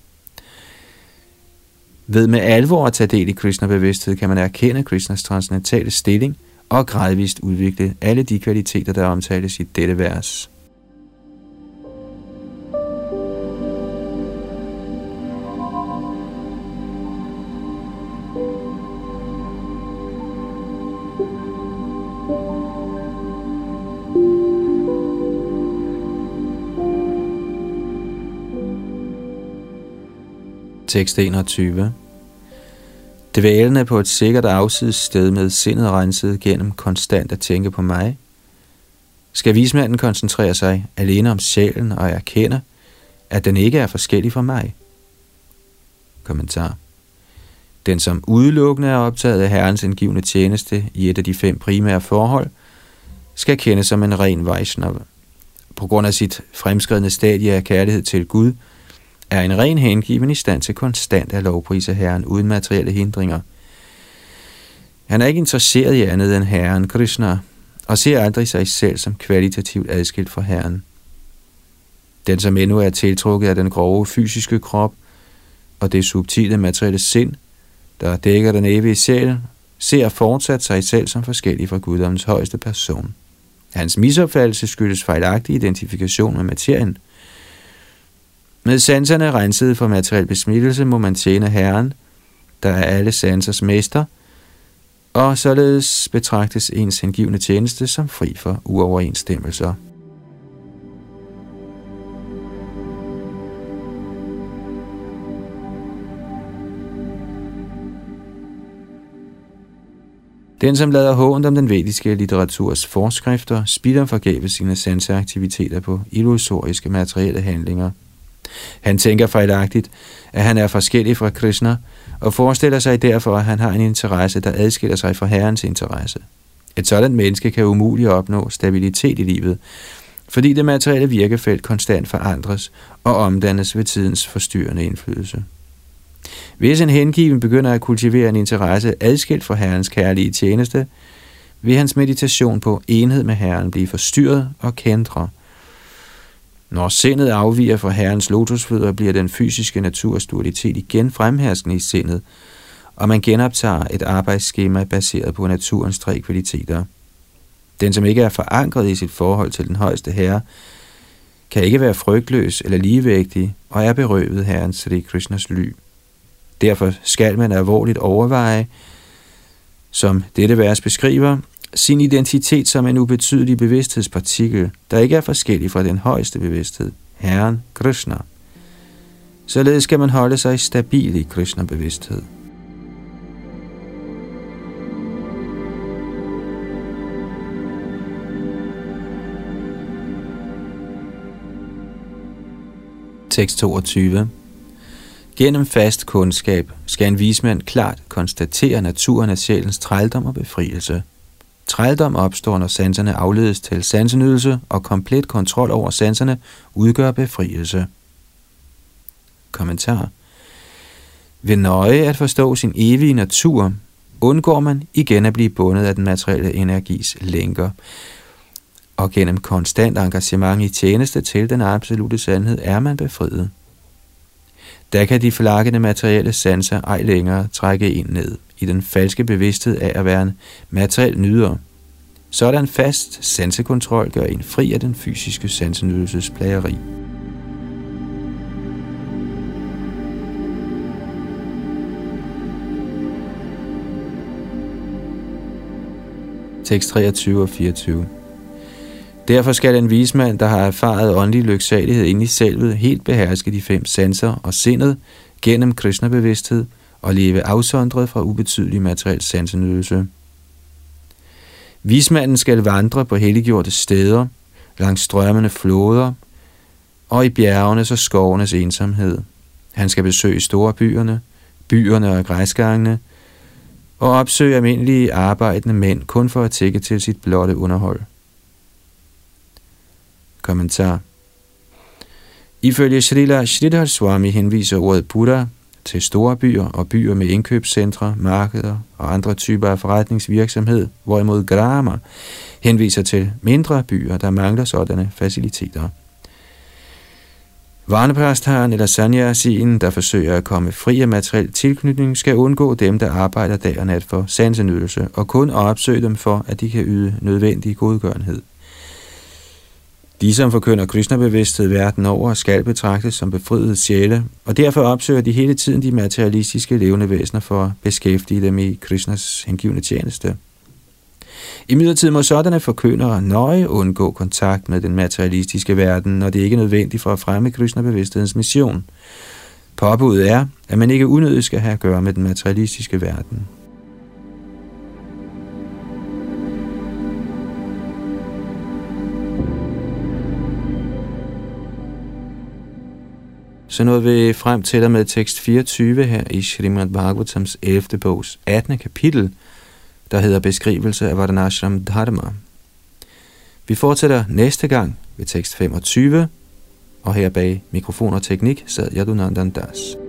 Ved med alvor at tage del i Krishna-bevidsthed, kan man erkende Krishnas transcendentale stilling og gradvist udvikle alle de kvaliteter, der omtales i dette vers. Tekst 21. Dvælende på et sikkert afsides sted med sindet renset gennem konstant at tænke på mig, skal vismanden koncentrere sig alene om sjælen og erkende, at den ikke er forskellig fra mig. Kommentar. Den, som udelukkende er optaget af Herrens indgivende tjeneste i et af de fem primære forhold, skal kende som en ren Vaishnava. På grund af sit fremskridende stadie af kærlighed til Gud – er en ren hengiven i stand til konstant at lovprise Herren uden materielle hindringer. Han er ikke interesseret i andet end Herren Krishna, og ser aldrig sig selv som kvalitativt adskilt fra Herren. Den, som endnu er tiltrukket af den grove fysiske krop og det subtile materielle sind, der dækker den evige sjæl, ser fortsat sig selv som forskellig fra guddommens højeste person. Hans misopfattelse skyldes fejlagtig identifikation med materien – med sanserne renset for materiel besmittelse må man tjene Herren, der er alle sansers mester, og således betragtes ens hengivne tjeneste som fri for uoverensstemmelser. Den, som lader hånd om den vediske litteraturs forskrifter, spilder forgæves sine sanseaktiviteter på illusoriske materielle handlinger – han tænker fejlagtigt, at han er forskellig fra Krishna, og forestiller sig derfor, at han har en interesse, der adskiller sig fra Herrens interesse. Et sådan menneske kan umuligt opnå stabilitet i livet, fordi det materielle virkefelt konstant forandres og omdannes ved tidens forstyrrende indflydelse. Hvis en hengiven begynder at kultivere en interesse adskilt fra Herrens kærlige tjeneste, vil hans meditation på enhed med Herren blive forstyrret og kendt. Når sindet afviger fra Herrens lotusfødder, bliver den fysiske naturs dualitet igen fremherskende i sindet, og man genoptager et arbejdsskema baseret på naturens tre kvaliteter. Den, som ikke er forankret i sit forhold til den højeste herre, kan ikke være frygtløs eller ligevægtig og er berøvet Herrens Sri Krishnas ly. Derfor skal man alvorligt overveje, som dette vers beskriver, sin identitet som en ubetydelig bevidsthedspartikel, der ikke er forskellig fra den højeste bevidsthed, Herren Krishna. Således skal man holde sig stabil i Krishna-bevidsthed. Tekst 22 Gennem fast kundskab skal en vismand klart konstatere naturen af sjælens trældom og befrielse. Trældom opstår, når sanserne afledes til sansenydelse, og komplet kontrol over sanserne udgør befrielse. Kommentar Ved nøje at forstå sin evige natur, undgår man igen at blive bundet af den materielle energis lænker, og gennem konstant engagement i tjeneste til den absolute sandhed er man befriet. Der kan de flakkende materielle sanser ej længere trække ind ned i den falske bevidsthed af at være en materiel nyder. Sådan fast sansekontrol gør en fri af den fysiske sansenydelsesplageri. Tekst 23 og 24 Derfor skal en vismand, der har erfaret åndelig lyksalighed ind i selvet, helt beherske de fem sanser og sindet gennem Krishna-bevidsthed og leve afsondret fra ubetydelig materiel sansenydelse. Vismanden skal vandre på helliggjorte steder, langs strømmende floder og i bjergenes og skovenes ensomhed. Han skal besøge store byerne, byerne og græsgangene, og opsøge almindelige arbejdende mænd kun for at tække til sit blotte underhold. Kommentar Ifølge Srila Sridhar Swami henviser ordet Buddha til store byer og byer med indkøbscentre, markeder og andre typer af forretningsvirksomhed, hvorimod Grama henviser til mindre byer, der mangler sådanne faciliteter. Varnepræstaren eller sanyasien, der forsøger at komme fri af materiel tilknytning, skal undgå dem, der arbejder dag og nat for sansenydelse, og kun opsøge dem for, at de kan yde nødvendig godgørenhed. De, som forkynder Krishna-bevidsthed verden over, skal betragtes som befriede sjæle, og derfor opsøger de hele tiden de materialistiske levende væsener for at beskæftige dem i Krishnas hengivende tjeneste. I midlertid må sådanne forkyndere nøje undgå kontakt med den materialistiske verden, når det ikke er nødvendigt for at fremme Krishna-bevidsthedens mission. Påbuddet er, at man ikke unødigt skal have at gøre med den materialistiske verden. Så nåede vi frem til og med tekst 24 her i Srimad Bhagavatams 11. bogs 18. kapitel, der hedder Beskrivelse af Vardanashram Dharma. Vi fortsætter næste gang ved tekst 25, og her bag mikrofon og teknik sad Yadunandan Das.